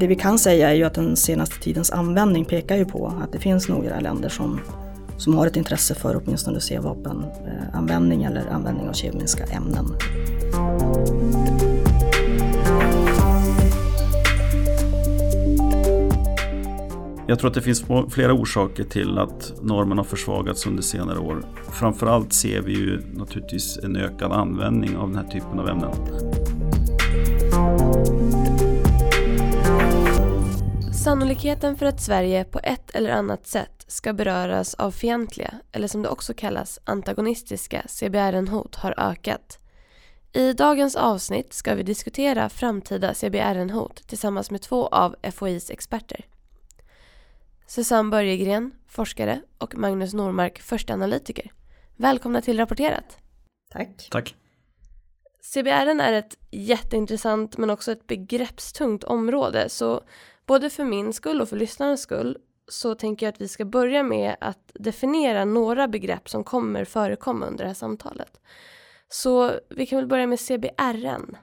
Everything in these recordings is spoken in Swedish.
Det vi kan säga är ju att den senaste tidens användning pekar ju på att det finns några länder som, som har ett intresse för åtminstone C-vapenanvändning eller användning av kemiska ämnen. Jag tror att det finns flera orsaker till att normen har försvagats under senare år. Framförallt ser vi ju naturligtvis en ökad användning av den här typen av ämnen. Sannolikheten för att Sverige på ett eller annat sätt ska beröras av fientliga, eller som det också kallas antagonistiska, CBRN-hot har ökat. I dagens avsnitt ska vi diskutera framtida CBRN-hot tillsammans med två av FOIs experter. Susanne Börjegren, forskare och Magnus Normark, första analytiker. Välkomna till Rapporterat. Tack. Tack. CBRN är ett jätteintressant men också ett begreppstungt område så både för min skull och för lyssnarnas skull så tänker jag att vi ska börja med att definiera några begrepp som kommer förekomma under det här samtalet. Så vi kan väl börja med CBRN.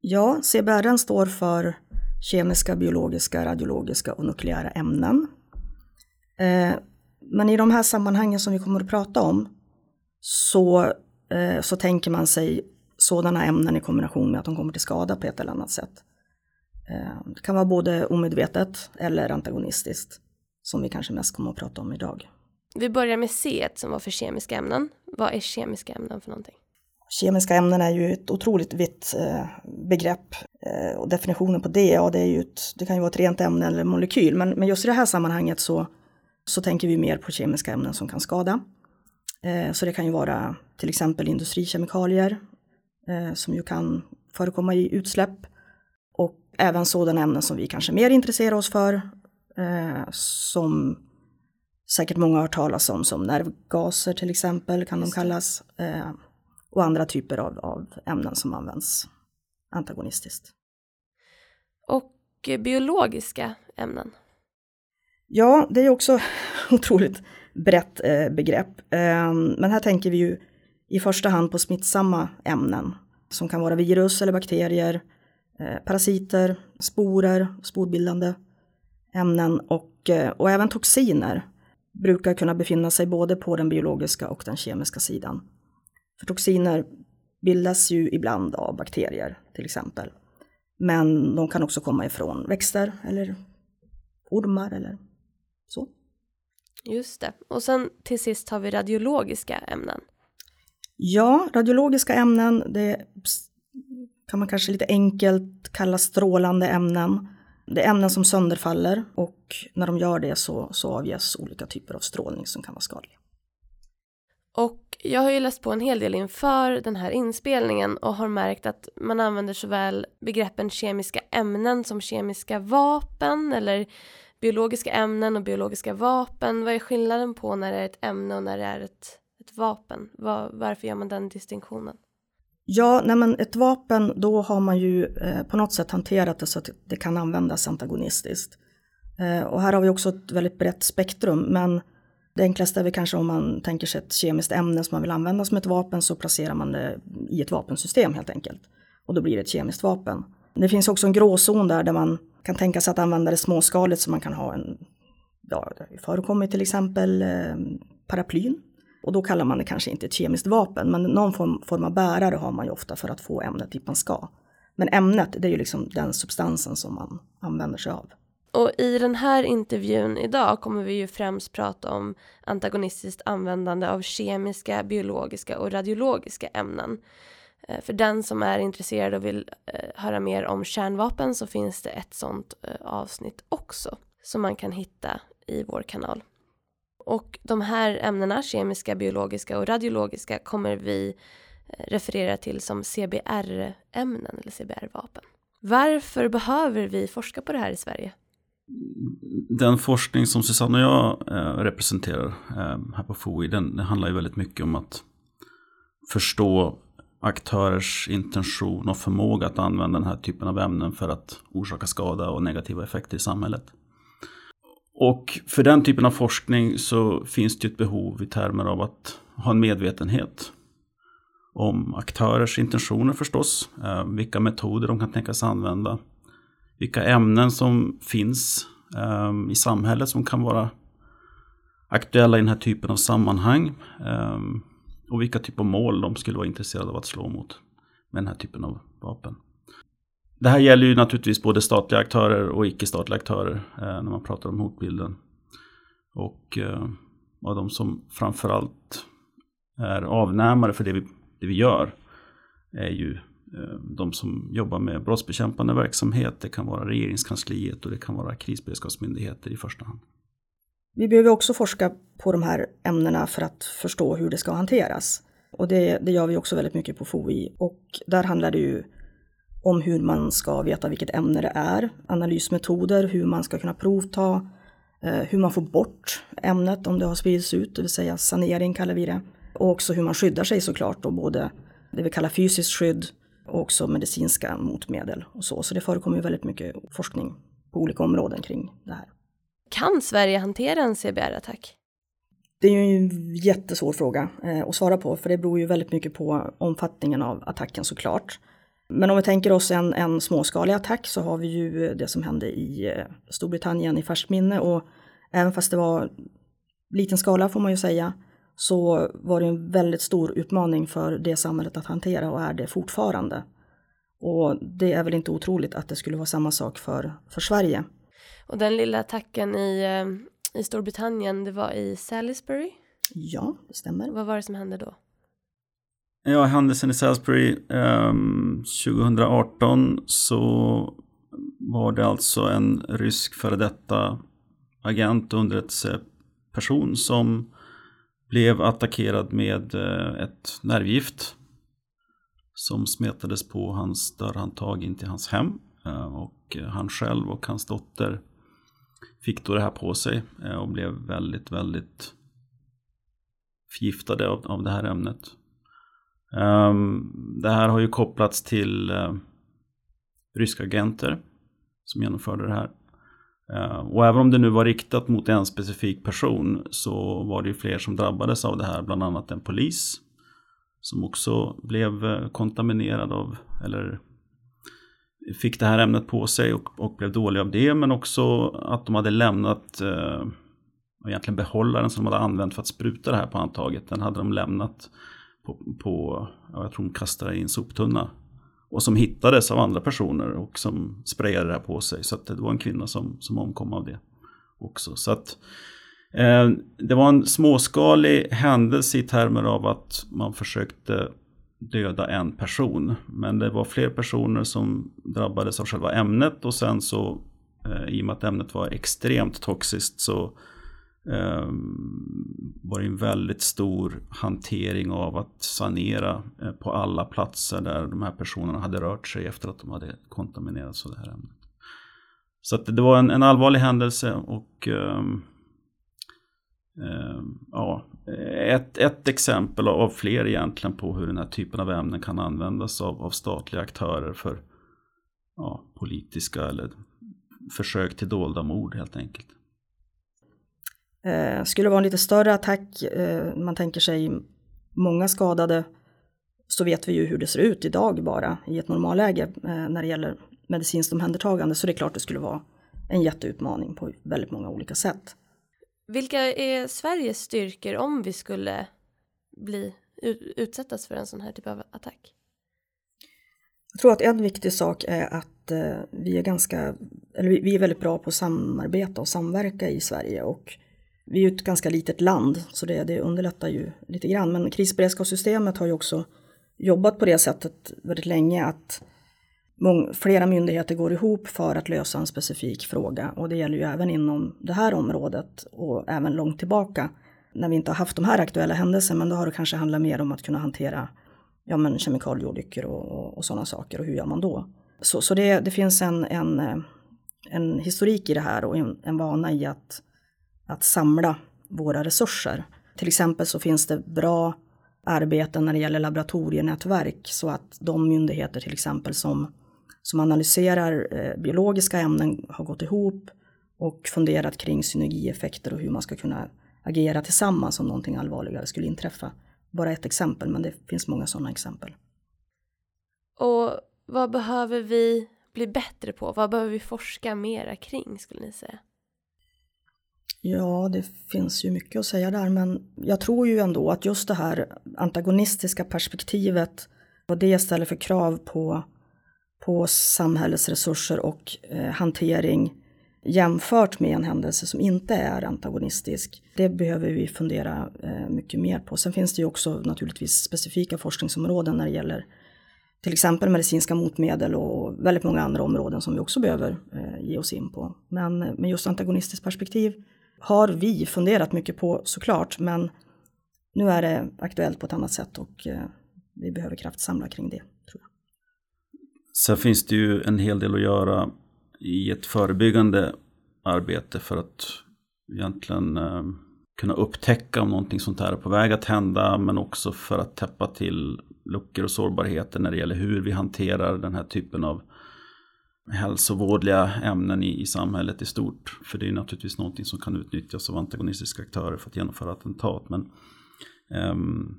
Ja, CBRN står för kemiska, biologiska, radiologiska och nukleära ämnen. Eh, men i de här sammanhangen som vi kommer att prata om så, eh, så tänker man sig sådana ämnen i kombination med att de kommer till skada på ett eller annat sätt. Eh, det kan vara både omedvetet eller antagonistiskt, som vi kanske mest kommer att prata om idag. Vi börjar med C som var för kemiska ämnen. Vad är kemiska ämnen för någonting? Kemiska ämnen är ju ett otroligt vitt eh, begrepp eh, och definitionen på det, ja det, är ju ett, det kan ju vara ett rent ämne eller molekyl, men, men just i det här sammanhanget så, så tänker vi mer på kemiska ämnen som kan skada. Eh, så det kan ju vara till exempel industrikemikalier som ju kan förekomma i utsläpp och även sådana ämnen som vi kanske mer intresserar oss för, som säkert många har hört talas om, som nervgaser till exempel kan de kallas. Eh, och andra typer av, av ämnen som används antagonistiskt. Och biologiska ämnen? Ja, det är också otroligt brett eh, begrepp. Eh, men här tänker vi ju i första hand på smittsamma ämnen som kan vara virus eller bakterier, eh, parasiter, sporer, sporbildande ämnen och, eh, och även toxiner brukar kunna befinna sig både på den biologiska och den kemiska sidan. För toxiner bildas ju ibland av bakterier till exempel. Men de kan också komma ifrån växter eller ormar eller så. Just det. Och sen till sist har vi radiologiska ämnen. Ja, radiologiska ämnen, det kan man kanske lite enkelt kalla strålande ämnen. Det är ämnen som sönderfaller och när de gör det så, så avges olika typer av strålning som kan vara skadlig. Och jag har ju läst på en hel del inför den här inspelningen och har märkt att man använder såväl begreppen kemiska ämnen som kemiska vapen eller biologiska ämnen och biologiska vapen. Vad är skillnaden på när det är ett ämne och när det är ett, ett vapen? Var, varför gör man den distinktionen? Ja, nej men ett vapen, då har man ju eh, på något sätt hanterat det så att det kan användas antagonistiskt. Eh, och här har vi också ett väldigt brett spektrum, men det enklaste är väl kanske om man tänker sig ett kemiskt ämne som man vill använda som ett vapen så placerar man det i ett vapensystem helt enkelt. Och då blir det ett kemiskt vapen. Det finns också en gråzon där, där man kan tänka sig att använda det småskaligt så man kan ha en, ja, det förekommer till exempel eh, paraplyn. Och då kallar man det kanske inte ett kemiskt vapen, men någon form, form av bärare har man ju ofta för att få ämnet dit man ska. Men ämnet, det är ju liksom den substansen som man använder sig av. Och i den här intervjun idag kommer vi ju främst prata om antagonistiskt användande av kemiska, biologiska och radiologiska ämnen. Eh, för den som är intresserad och vill eh, höra mer om kärnvapen så finns det ett sånt eh, avsnitt också som man kan hitta i vår kanal. Och de här ämnena, kemiska, biologiska och radiologiska, kommer vi referera till som CBR-ämnen eller CBR-vapen. Varför behöver vi forska på det här i Sverige? Den forskning som Susanne och jag eh, representerar eh, här på FOI, den, den, handlar ju väldigt mycket om att förstå aktörers intention och förmåga att använda den här typen av ämnen för att orsaka skada och negativa effekter i samhället. Och för den typen av forskning så finns det ett behov i termer av att ha en medvetenhet om aktörers intentioner förstås, eh, vilka metoder de kan tänkas använda, vilka ämnen som finns ehm, i samhället som kan vara aktuella i den här typen av sammanhang ehm, och vilka typer av mål de skulle vara intresserade av att slå mot med den här typen av vapen. Det här gäller ju naturligtvis både statliga aktörer och icke-statliga aktörer eh, när man pratar om hotbilden. Och eh, av de som framförallt är avnämare för det vi det vi gör är ju Eh, de som jobbar med brottsbekämpande verksamhet. Det kan vara regeringskansliet och det kan vara krisberedskapsmyndigheter i första hand. Vi behöver också forska på de här ämnena för att förstå hur det ska hanteras. Och det, det gör vi också väldigt mycket på FOI. Och där handlar det ju om hur man ska veta vilket ämne det är, analysmetoder, hur man ska kunna provta, eh, hur man får bort ämnet om det har spridits ut, det vill säga sanering kallar vi det. Och också hur man skyddar sig såklart, då både det vi kallar fysiskt skydd och också medicinska motmedel och så. Så det förekommer ju väldigt mycket forskning på olika områden kring det här. Kan Sverige hantera en CBR-attack? Det är ju en jättesvår fråga eh, att svara på, för det beror ju väldigt mycket på omfattningen av attacken såklart. Men om vi tänker oss en, en småskalig attack så har vi ju det som hände i eh, Storbritannien i färskt minne och även fast det var liten skala får man ju säga så var det en väldigt stor utmaning för det samhället att hantera och är det fortfarande. Och det är väl inte otroligt att det skulle vara samma sak för, för Sverige. Och den lilla attacken i, eh, i Storbritannien, det var i Salisbury? Ja, det stämmer. Vad var det som hände då? Ja, händelsen i Salisbury eh, 2018 så var det alltså en rysk före detta agent och underrättelseperson som blev attackerad med eh, ett nervgift som smetades på hans dörrhandtag in till hans hem. Eh, och eh, han själv och hans dotter fick då det här på sig och blev väldigt, väldigt förgiftade av, av det här ämnet. Ehm, det här har ju kopplats till ryska agenter som genomförde det här. Eh, och även om det nu var riktat mot en specifik person så var det ju fler som drabbades av det här, bland annat en polis som också blev eh, kontaminerad av, eller fick det här ämnet på sig och, och blev dålig av det, men också att de hade lämnat eh, egentligen behållaren som de hade använt för att spruta det här på handtaget, den hade de lämnat på, på jag tror de kastade i en soptunna och som hittades av andra personer och som sprayade det här på sig. Så det var en kvinna som, som omkom av det också. Så att eh, det var en småskalig händelse i termer av att man försökte döda en person. Men det var fler personer som drabbades av själva ämnet och sen så eh, i och med att ämnet var extremt toxiskt så varit var en väldigt stor hantering av att sanera eh, på alla platser där de här personerna hade rört sig efter att de hade kontaminerats av det här ämnet. Så att det var en, en allvarlig händelse och um, um, ja, ett, ett exempel av fler egentligen på hur den här typen av ämnen kan användas av, av statliga aktörer för ja, politiska eller försök till dolda mord helt enkelt. Eh, skulle det vara en lite större attack, eh, man tänker sig många skadade, så vet vi ju hur det ser ut idag bara i ett normalläge eh, när det gäller medicinskt omhändertagande. Så det är klart det skulle vara en jätteutmaning på väldigt många olika sätt. Vilka är Sveriges styrkor om vi skulle bli utsättas för en sån här typ av attack? Jag tror att en viktig sak är att eh, vi är ganska, eller vi är väldigt bra på att samarbeta och samverka i Sverige och vi är ju ett ganska litet land så det, det underlättar ju lite grann. Men krisberedskapssystemet har ju också jobbat på det sättet väldigt länge att många, flera myndigheter går ihop för att lösa en specifik fråga. Och det gäller ju även inom det här området och även långt tillbaka när vi inte har haft de här aktuella händelserna. Men då har det kanske handlat mer om att kunna hantera ja, men kemikalieolyckor och, och, och sådana saker och hur gör man då? Så, så det, det finns en, en, eh, en historik i det här och en, en vana i att att samla våra resurser. Till exempel så finns det bra arbeten när det gäller laboratorienätverk så att de myndigheter till exempel som, som analyserar eh, biologiska ämnen har gått ihop och funderat kring synergieffekter och hur man ska kunna agera tillsammans om någonting allvarligare skulle inträffa. bara ett exempel, men det finns många sådana exempel. Och vad behöver vi bli bättre på? Vad behöver vi forska mera kring skulle ni säga? Ja, det finns ju mycket att säga där, men jag tror ju ändå att just det här antagonistiska perspektivet och det ställer för krav på, på samhällets resurser och eh, hantering jämfört med en händelse som inte är antagonistisk. Det behöver vi fundera eh, mycket mer på. Sen finns det ju också naturligtvis specifika forskningsområden när det gäller till exempel medicinska motmedel och väldigt många andra områden som vi också behöver eh, ge oss in på. Men med just antagonistiskt perspektiv har vi funderat mycket på såklart, men nu är det aktuellt på ett annat sätt och eh, vi behöver kraftsamla kring det. Tror jag. Sen finns det ju en hel del att göra i ett förebyggande arbete för att egentligen eh, kunna upptäcka om någonting sånt här är på väg att hända men också för att täppa till luckor och sårbarheter när det gäller hur vi hanterar den här typen av hälsovådliga ämnen i, i samhället i stort. För det är naturligtvis någonting som kan utnyttjas av antagonistiska aktörer för att genomföra attentat. Men um,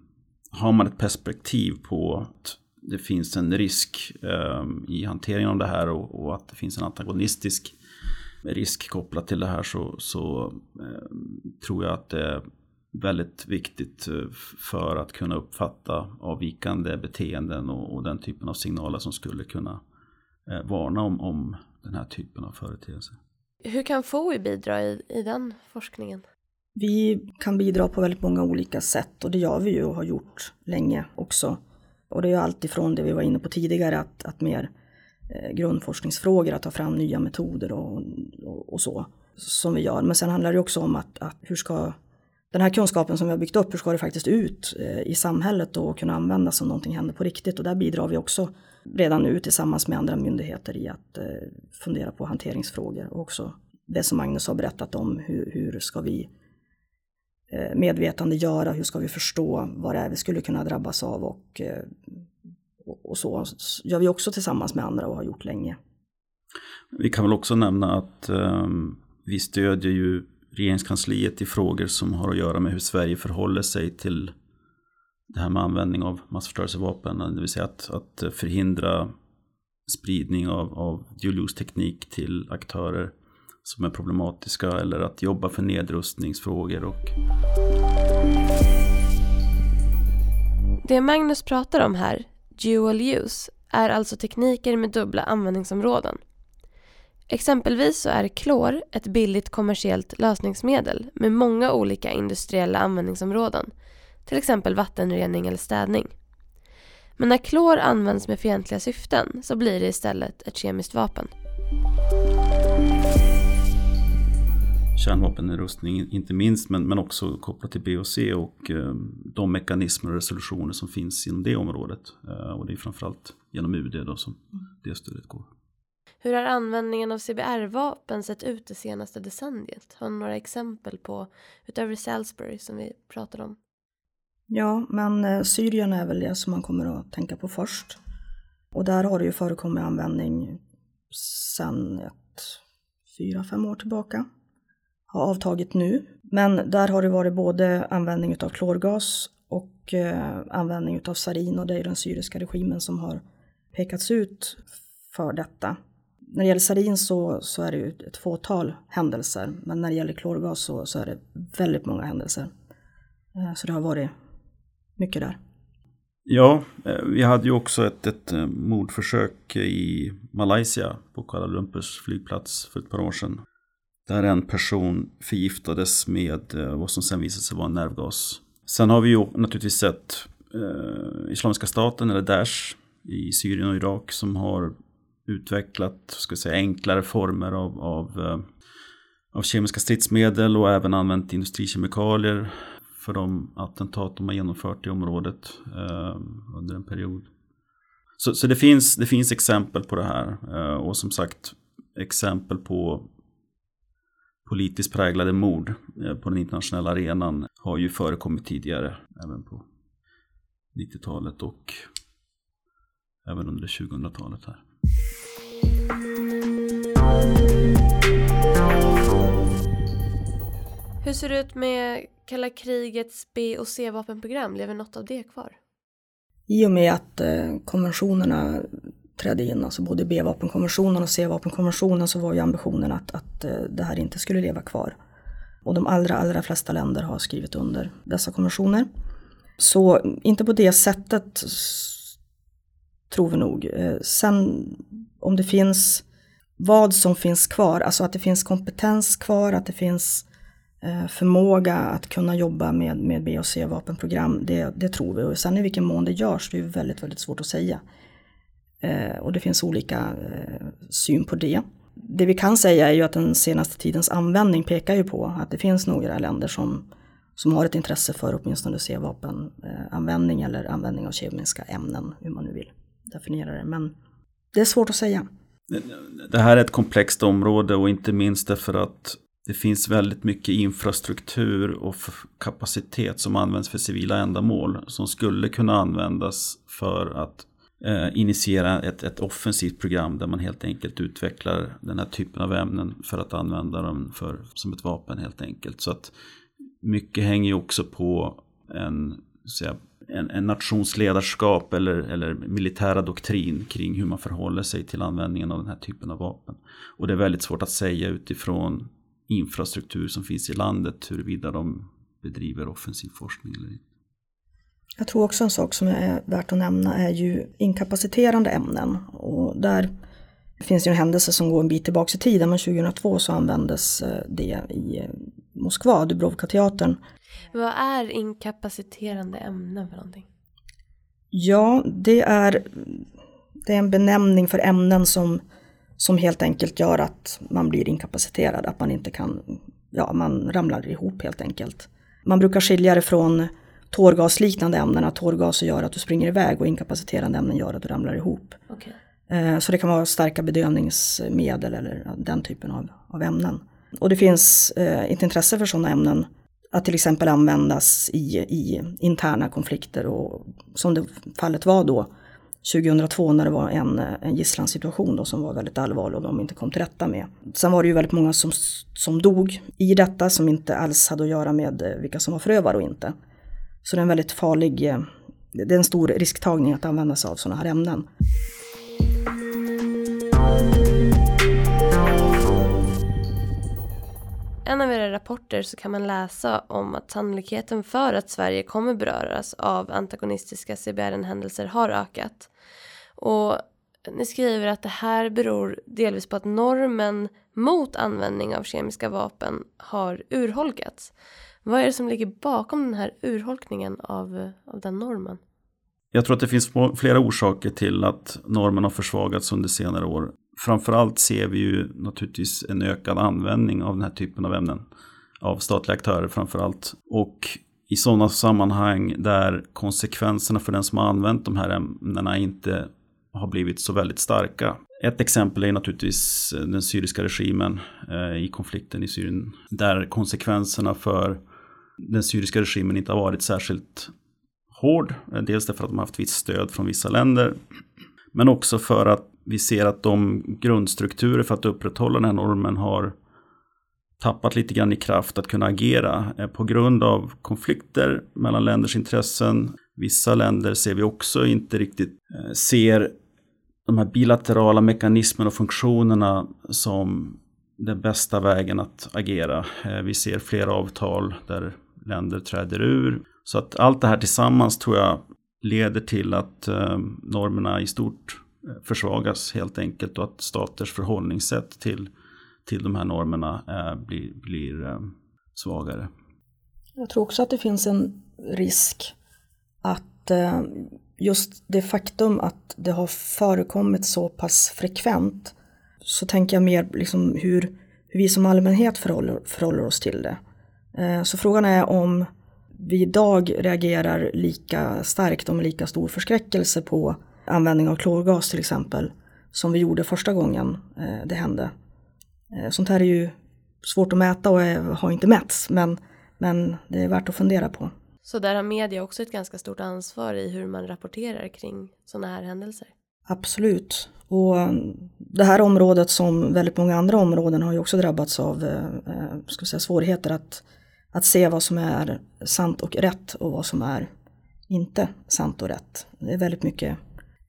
har man ett perspektiv på att det finns en risk um, i hanteringen av det här och, och, att det finns en antagonistisk risk kopplat till det här så, så um, tror jag att det är väldigt viktigt eh, för att kunna uppfatta avvikande beteenden och, och den typen av signaler som skulle kunna varna om, om den här typen av företeelser. Hur kan FOI bidra i, i den forskningen? Vi kan bidra på väldigt många olika sätt och det gör vi ju och har gjort länge också. Och det är allt ifrån det vi var inne på tidigare, att, att mer eh, grundforskningsfrågor, att ta fram nya metoder och, och, och, så, som vi gör. Men sen handlar det också om att, att hur ska den här kunskapen som vi har byggt upp, hur ska det faktiskt ut eh, i samhället och kunna användas om någonting händer på riktigt? Och där bidrar vi också redan nu tillsammans med andra myndigheter i att eh, fundera på hanteringsfrågor och också det som Magnus har berättat om, hur, hur ska vi eh, medvetande medvetandegöra, hur ska vi förstå vad det är vi skulle kunna drabbas av och, och så gör vi också tillsammans med andra och har gjort länge. Vi kan väl också nämna att um, vi stödjer ju regeringskansliet i frågor som har att göra med hur Sverige förhåller sig till det här med användning av massförstörelsevapen. Det vill säga att, att förhindra spridning av, av teknik till aktörer som är problematiska eller att jobba för nedrustningsfrågor. Och... Det Magnus pratar om här, dual use, är alltså tekniker med dubbla användningsområden. Exempelvis så är klor ett billigt kommersiellt lösningsmedel med många olika industriella användningsområden, till exempel vattenrening eller städning. Men när klor används med fientliga syften så blir det istället ett kemiskt vapen. Kärnvapennedrustning inte minst, men, men också kopplat till BOC och eh, de mekanismer och resolutioner som finns inom det området. Eh, och det är framförallt genom UD då som det stödet går. Hur har användningen av CBR-vapen sett ut det senaste decenniet? Har ni några exempel på, utöver Salisbury som vi pratade om? Ja, men eh, Syrien är väl det som man kommer att tänka på först. Och där har det ju förekommit användning sedan ett fyra, fem år tillbaka. Har avtagit nu. Men där har det varit både användning av klorgas och eh, användning av sarin och det är den syriska regimen som har pekats ut för detta när det gäller sarin så, så är det ju ett fåtal händelser, men när det gäller klorgas så, så är det väldigt många händelser. Eh, så det har varit mycket där. Ja, eh, vi hade ju också ett, ett eh, mordförsök i Malaysia på Kuala Lumpurs flygplats för ett par år sedan. Där en person förgiftades med vad som sen visade sig vara en nervgas. Sen har vi ju naturligtvis sett eh, Islamiska staten eller Daesh i Syrien och Irak som har utvecklat ska säga, enklare former av, av, eh, av kemiska stridsmedel och även använt industrikemikalier för de attentat de har genomfört i området eh, under en period. Så, så, det, finns, det finns exempel på det här eh, och som sagt exempel på politiskt präglade mord eh, på den internationella arenan har ju förekommit tidigare även på 90-talet och även under 2000-talet här. Hur ser det ut med kalla krigets B och C-vapenprogram? Lever något av det kvar? I och med att eh, konventionerna trädde in, alltså både B-vapenkonventionen och C-vapenkonventionen så var ju ambitionen att, att eh, det här inte skulle leva kvar. Och de allra, allra flesta länder har skrivit under dessa konventioner. Så inte på det sättet tror vi nog. Eh, sen om det finns vad som finns kvar, alltså att det finns kompetens kvar, att det finns eh, förmåga att kunna jobba med, med B och C-vapenprogram, det, det tror vi. Och sen i vilken mån det görs, det är väldigt, väldigt svårt att säga. Eh, och det finns olika eh, syn på det. Det vi kan säga är ju att den senaste tidens användning pekar ju på att det finns några länder som, som har ett intresse för åtminstone C-vapenanvändning eh, eller användning av kemiska ämnen, hur man nu vill definiera det. Men det är svårt att säga. Det här är ett komplext område och inte minst därför att det finns väldigt mycket infrastruktur och kapacitet som används för civila ändamål som skulle kunna användas för att eh, initiera ett, ett offensivt program där man helt enkelt utvecklar den här typen av ämnen för att använda dem för, som ett vapen helt enkelt. Så att mycket hänger ju också på en, säga, en, en nations ledarskap eller, eller militära doktrin kring hur man förhåller sig till användningen av den här typen av vapen. Och det är väldigt svårt att säga utifrån infrastruktur som finns i landet huruvida de bedriver offensiv forskning eller inte. Jag tror också en sak som är värt att nämna är ju inkapaciterande ämnen. Och där finns ju en händelse som går en bit tillbaka i tiden, men 2002 så användes eh, det i eh, Moskva, Dubrovka-teatern. Vad är inkapaciterande ämnen för någonting? Ja, det är, det är en benämning för ämnen som, som helt enkelt gör att man blir inkapaciterad, att man inte kan, ja man ramlar ihop helt enkelt. Man brukar skilja det från tårgasliknande ämnen, att tårgaser gör att du springer iväg och inkapaciterande ämnen gör att du ramlar ihop. Okay. Eh, så det kan vara starka bedövningsmedel eller den typen av, av ämnen. Och det finns eh, ett intresse för sådana ämnen att till exempel användas i, i interna konflikter och som det fallet var då 2002 när det var en, en gisslansituation då som var väldigt allvarlig och de inte kom till rätta med. Sen var det ju väldigt många som, som dog i detta som inte alls hade att göra med eh, vilka som var förövare och inte. Så det är en väldigt farlig, det är en stor risktagning att använda sig av sådana här ämnen en av era rapporter så kan man läsa om att sannolikheten för att Sverige kommer beröras av antagonistiska CBRN-händelser har ökat. Och ni skriver att det här beror delvis på att normen mot användning av kemiska vapen har urholkats. Vad är det som ligger bakom den här urholkningen av, av den normen? Jag tror att det finns flera orsaker till att normen har försvagats under senare år framförallt ser vi ju naturligtvis en ökad användning av den här typen av ämnen. Av statliga aktörer framförallt. Och i sådana sammanhang där konsekvenserna för den som har använt de här ämnena inte har blivit så väldigt starka. Ett exempel är naturligtvis eh, den syriska regimen eh, i konflikten i Syrien. Där konsekvenserna för den syriska regimen inte har varit särskilt hård. Eh, dels därför att de har haft visst stöd från vissa länder. Men också för att vi ser att de grundstrukturer för att upprätthålla den här normen har tappat lite grann i kraft att kunna agera eh, på grund av konflikter mellan länders intressen. Vissa länder ser vi också inte riktigt eh, ser de här bilaterala mekanismerna och funktionerna som den bästa vägen att agera. Eh, vi ser flera avtal där länder träder ur. Så att allt det här tillsammans tror jag leder till att normerna i stort försvagas helt enkelt och att staters förhållningssätt till, till de här normerna eh, blir, blir eh, svagare. Jag tror också att det finns en risk att eh, just det faktum att det har förekommit så pass frekvent så tänker jag mer liksom hur, hur vi som allmänhet förhåller, förhåller oss till det. Eh, så frågan är om vi idag reagerar lika starkt och med lika stor förskräckelse på användning av klorgas till exempel, som vi gjorde första gången eh, det hände. Eh, sånt här är ju svårt att mäta och har inte mätts, men, men det är värt att fundera på. Så där har media också ett ganska stort ansvar i hur man rapporterar kring sådana här händelser? Absolut. Och det här området som väldigt många andra områden har ju också drabbats av eh, ska säga, svårigheter att att se vad som är sant och rätt och vad som är inte sant och rätt. Det är väldigt mycket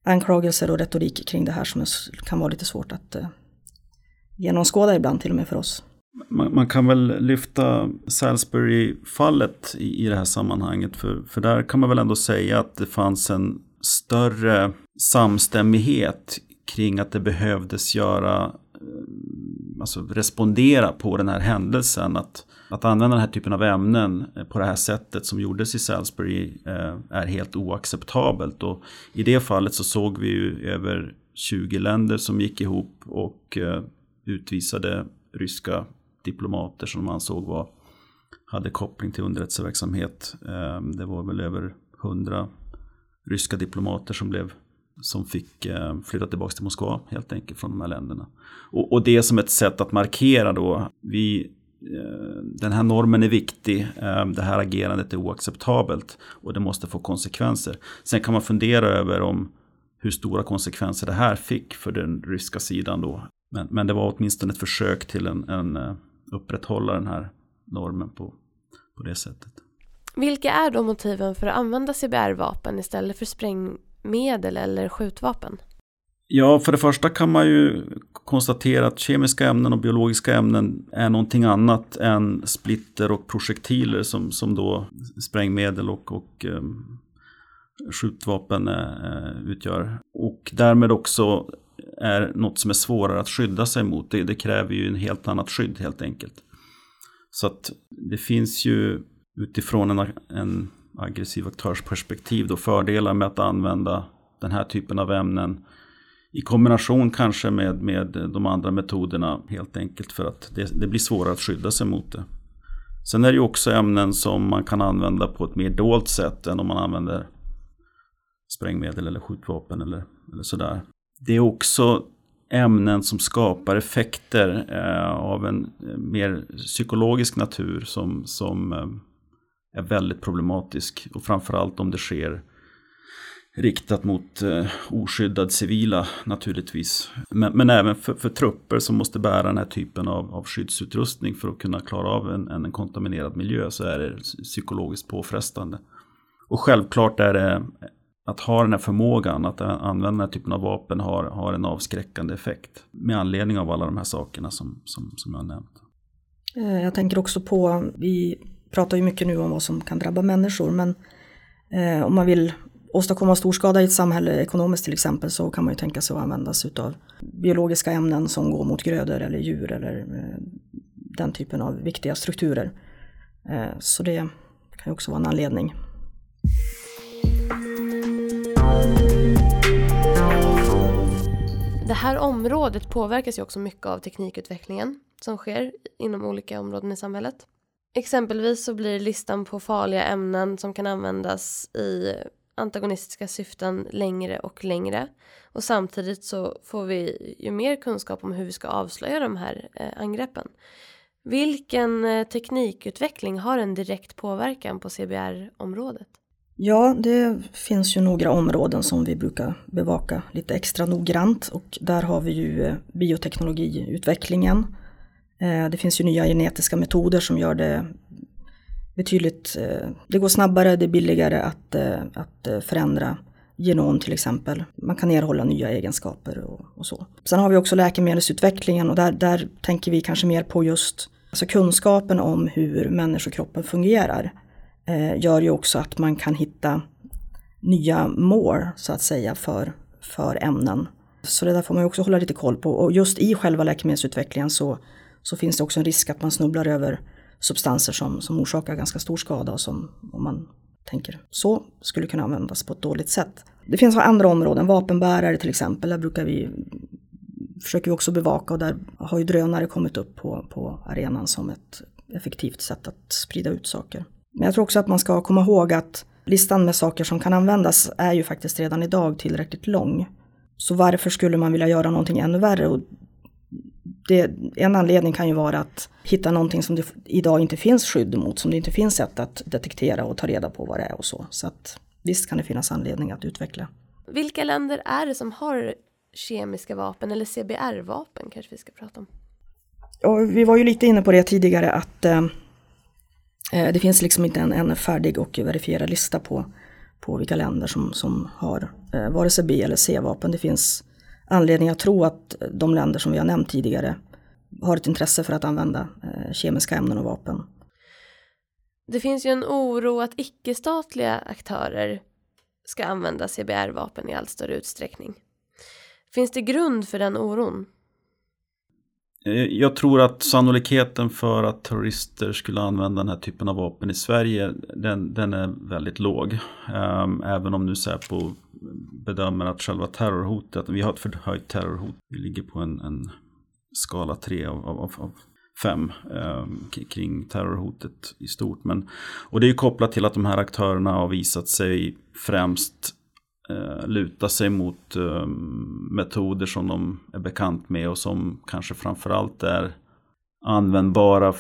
anklagelser och retorik kring det här som kan vara lite svårt att eh, genomskåda ibland till och med för oss. Man, man kan väl lyfta Salisbury-fallet i, i det här sammanhanget. För, för där kan man väl ändå säga att det fanns en större samstämmighet kring att det behövdes göra, eh, alltså respondera på den här händelsen. Att, att använda den här typen av ämnen eh, på det här sättet som gjordes i Salisbury eh, är helt oacceptabelt. Och i det fallet så såg vi ju över 20 länder som gick ihop och eh, utvisade ryska diplomater som de ansåg var, hade koppling till underrättelseverksamhet. Eh, det var väl över hundra ryska diplomater som blev som fick eh, flytta tillbaka till Moskva helt enkelt från de här länderna. Och, och det som ett sätt att markera då, vi, eh, den här normen är viktig, eh, det här agerandet är oacceptabelt och det måste få konsekvenser. Sen kan man fundera över om hur stora konsekvenser det här fick för den ryska sidan då. Men, men det var åtminstone ett försök till en, en upprätthålla den här normen på, på det sättet. Vilka är då motiven för att använda CBR-vapen istället för spräng medel eller skjutvapen? Ja, för det första kan man ju konstatera att kemiska ämnen och biologiska ämnen är någonting annat än splitter och projektiler som, som då sprängmedel och, och um, skjutvapen uh, utgör. Och därmed också är något som är svårare att skydda sig mot. Det, det kräver ju en helt annat skydd helt enkelt. Så att det finns ju utifrån en, en aggressiv aktörs perspektiv då fördelar med att använda den här typen av ämnen i kombination kanske med, med de andra metoderna helt enkelt för att det, det, blir svårare att skydda sig mot det. Sen är det ju också ämnen som man kan använda på ett mer dolt sätt än om man använder sprängmedel eller skjutvapen eller, eller sådär det är också ämnen som skapar effekter eh, av en eh, mer psykologisk natur som, som eh, är väldigt problematisk. Och framförallt om det sker riktat mot eh, oskyddad civila naturligtvis. Men, men även för, för, trupper som måste bära den här typen av, av skyddsutrustning för att kunna klara av en, en kontaminerad miljö så är det psykologiskt påfrestande. Och självklart är det att ha den här förmågan att använda den här typen av vapen har, har en avskräckande effekt. Med anledning av alla de här sakerna som, som, som jag har nämnt. Eh, jag tänker också på, vi pratar ju mycket nu om vad som kan drabba människor, men eh, om man vill åstadkomma stor skada i ett samhälle ekonomiskt till exempel så kan man ju tänka sig att använda sig av biologiska ämnen som går mot grödor eller djur eller eh, den typen av viktiga strukturer. Eh, så det kan ju också vara en anledning. Det här området påverkas ju också mycket av teknikutvecklingen som sker inom olika områden i samhället. Exempelvis så blir listan på farliga ämnen som kan användas i antagonistiska syften längre och längre. Och samtidigt så får vi ju mer kunskap om hur vi ska avslöja de här eh, angreppen. Vilken eh, teknikutveckling har en direkt påverkan på CBR-området? Ja, det finns ju några områden som vi brukar bevaka lite extra noggrant och där har vi ju eh, bioteknologiutvecklingen. Eh, det finns ju nya genetiska metoder som gör det betydligt, eh, det går snabbare, det är billigare att, eh, att förändra genom till exempel. Man kan erhålla nya egenskaper och, och, så. Sen har vi också läkemedelsutvecklingen och där, där tänker vi kanske mer på just alltså kunskapen om hur människokroppen fungerar eh, gör ju också att man kan hitta nya mål så att säga för, för ämnen. Så det där får man ju också hålla lite koll på. Och just i själva läkemedelsutvecklingen så, så finns det också en risk att man snubblar över substanser som, som orsakar ganska stor skada och som om man tänker så skulle kunna användas på ett dåligt sätt. Det finns andra områden, vapenbärare till exempel, där brukar vi försöker vi också bevaka och där har ju drönare kommit upp på, på arenan som ett effektivt sätt att sprida ut saker. Men jag tror också att man ska komma ihåg att listan med saker som kan användas är ju faktiskt redan idag tillräckligt lång. Så varför skulle man vilja göra någonting ännu värre? Och det, en anledning kan ju vara att hitta någonting som det idag inte finns skydd mot, som det inte finns sätt att detektera och ta reda på vad det är och så. Så att visst kan det finnas anledning att utveckla. Vilka länder är det som har kemiska vapen eller CBR-vapen kanske vi ska prata om? Och vi var ju lite inne på det tidigare att eh, Eh, det finns liksom inte en, en färdig och verifierad lista på, på vilka länder som, som har eh, vare sig B eller C-vapen. Det finns anledning att tro att de länder som vi har nämnt tidigare har ett intresse för att använda eh, kemiska ämnen och vapen. Det finns ju en oro att icke-statliga aktörer ska använda CBR-vapen i allt större utsträckning. Finns det grund för den oron? Eh, jag tror att sannolikheten för att terrorister skulle använda den här typen av vapen i Sverige, den, den är väldigt låg. Um, även om nu Säpo bedömer att själva terrorhotet, vi har ett förhöjt terrorhot, vi ligger på en, en skala 3 av, av, av 5 um, ehm, kring terrorhotet i stort. Men, och det är kopplat till att de här aktörerna har visat sig främst Eh, luta sig mot eh, metoder som de är bekant med och som kanske framförallt är användbara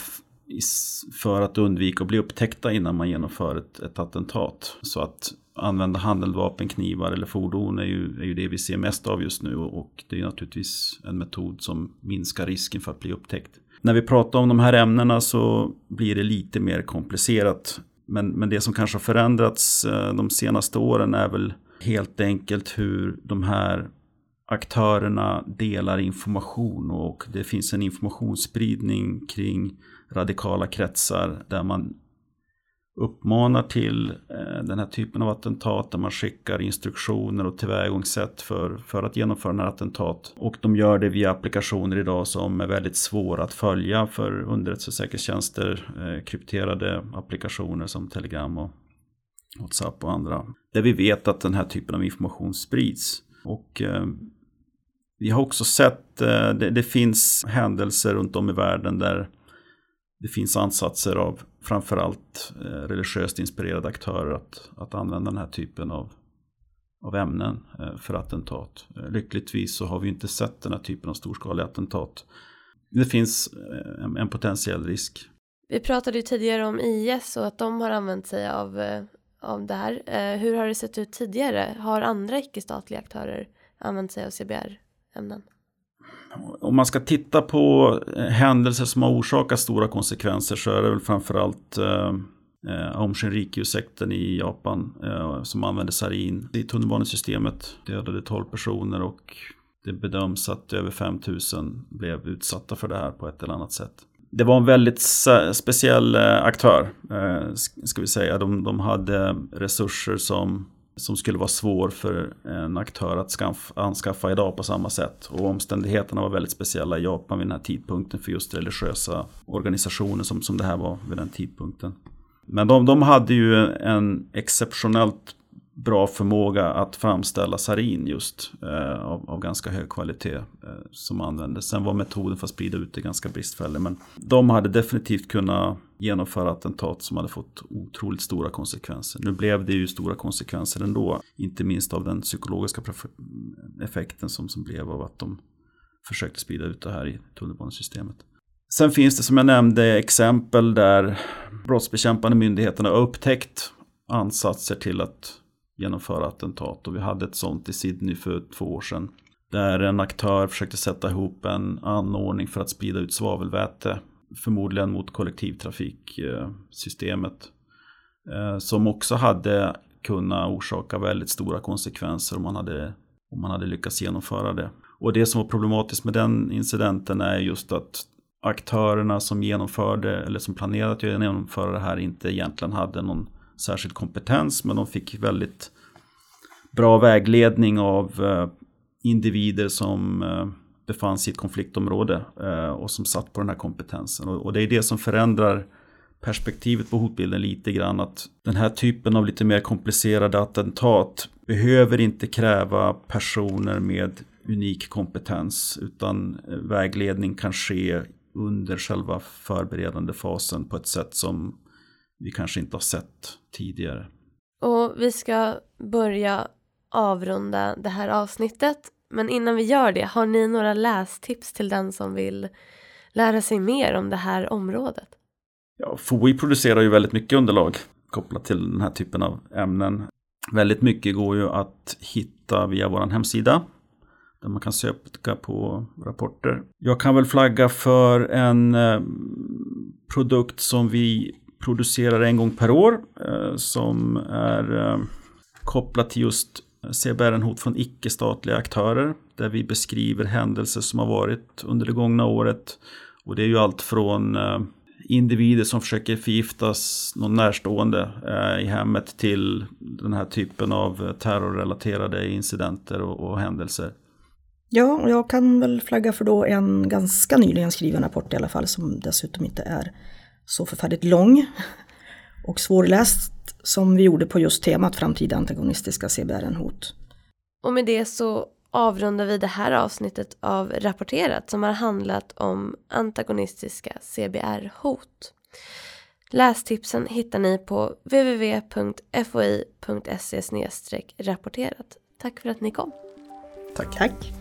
för att undvika att bli upptäckta innan man genomför ett, ett attentat. Så att använda handeldvapen, knivar eller fordon är ju, är ju det vi ser mest av just nu och det är naturligtvis en metod som minskar risken för att bli upptäckt. När vi pratar om de här ämnena så blir det lite mer komplicerat. Men, men det som kanske har förändrats eh, de senaste åren är väl helt enkelt hur de här aktörerna delar information och det finns en informationsspridning kring radikala kretsar där man uppmanar till eh, den här typen av attentat där man skickar instruktioner och tillvägagångssätt för, för att genomföra den här attentat. Och de gör det via applikationer idag som är väldigt svåra att följa för underrättelse och säkerhetstjänster, eh, krypterade applikationer som Telegram och WhatsApp och andra. Där vi vet att den här typen av information sprids. Och eh, vi har också sett, eh, det, det, finns händelser runt om i världen där det finns ansatser av framförallt eh, religiöst inspirerade aktörer att, att använda den här typen av, av ämnen eh, för attentat. Eh, lyckligtvis så har vi inte sett den här typen av storskaliga attentat. Det finns eh, en, en potentiell risk. Vi pratade ju tidigare om IS och att de har använt sig av eh, om det här. Eh, hur har det sett ut tidigare? Har andra icke-statliga aktörer använt sig av CBR-ämnen? Om man ska titta på eh, händelser som har orsakat stora konsekvenser så är det väl framförallt eh, eh Aum Shinrikyo-sekten i Japan eh, som använde sarin i tunnelbanesystemet. Dödade 12 personer och det bedöms att över 5000 blev utsatta för det här på ett eller annat sätt det var en väldigt speciell eh, aktör, eh, ska vi säga. De, de hade resurser som, som skulle vara svår för en aktör att skaff, anskaffa idag på samma sätt. Och omständigheterna var väldigt speciella i Japan vid den här tidpunkten för just religiösa organisationer som, som det här var vid den tidpunkten. Men de, de hade ju en exceptionellt bra förmåga att framställa sarin just eh, av, av, ganska hög kvalitet eh, som användes. Sen var metoden för att sprida ut det ganska bristfällig. Men de hade definitivt kunnat genomföra attentat som hade fått otroligt stora konsekvenser. Nu blev det ju stora konsekvenser ändå. Inte minst av den psykologiska effekten som, som blev av att de försökte sprida ut det här i tunnelbanesystemet. Sen finns det som jag nämnde exempel där brottsbekämpande myndigheterna har upptäckt ansatser till att genomföra attentat. Och vi hade ett sånt i Sydney för två år sedan. Där en aktör försökte sätta ihop en anordning för att sprida ut svavelväte. Förmodligen mot kollektivtrafiksystemet. Eh, som också hade kunnat orsaka väldigt stora konsekvenser om man hade, om man hade lyckats genomföra det. Och det som var problematiskt med den incidenten är just att aktörerna som genomförde eller som planerade att genomföra det här inte egentligen hade någon särskild kompetens men de fick väldigt bra vägledning av eh, individer som eh, befann sig i ett konfliktområde eh, och som satt på den här kompetensen. Och det är det som förändrar perspektivet på hotbilden lite grann. Att den här typen av lite mer komplicerade attentat behöver inte kräva personer med unik kompetens utan eh, vägledning kan ske under själva förberedande fasen på ett sätt som vi kanske inte har sett tidigare. Och vi ska börja avrunda det här avsnittet. Men innan vi gör det, har ni några lästips till den som vill lära sig mer om det här området? Ja, FOI producerar ju väldigt mycket underlag kopplat till den här typen av ämnen. Väldigt mycket går ju att hitta via vår hemsida där man kan söka på rapporter. Jag kan väl flagga för en eh, produkt som vi producerar en gång per år eh, som är eh, kopplat till just CBRN-hot från icke-statliga aktörer där vi beskriver händelser som har varit under det gångna året. Och det är ju allt från eh, individer som försöker förgiftas någon närstående i hemmet till den här typen av terrorrelaterade incidenter och, och händelser. Ja, och jag kan väl flagga för då en ganska nyligen skriven rapport i alla fall som dessutom inte är så förfärligt lång och svårläst som vi gjorde på just temat framtida antagonistiska CBRN-hot. Och med det så avrundar vi det här avsnittet av Rapporterat som har handlat om antagonistiska CBR-hot. Lästipsen hittar ni på www.foi.se rapporterat. Tack för att ni kom. Tack. Tack.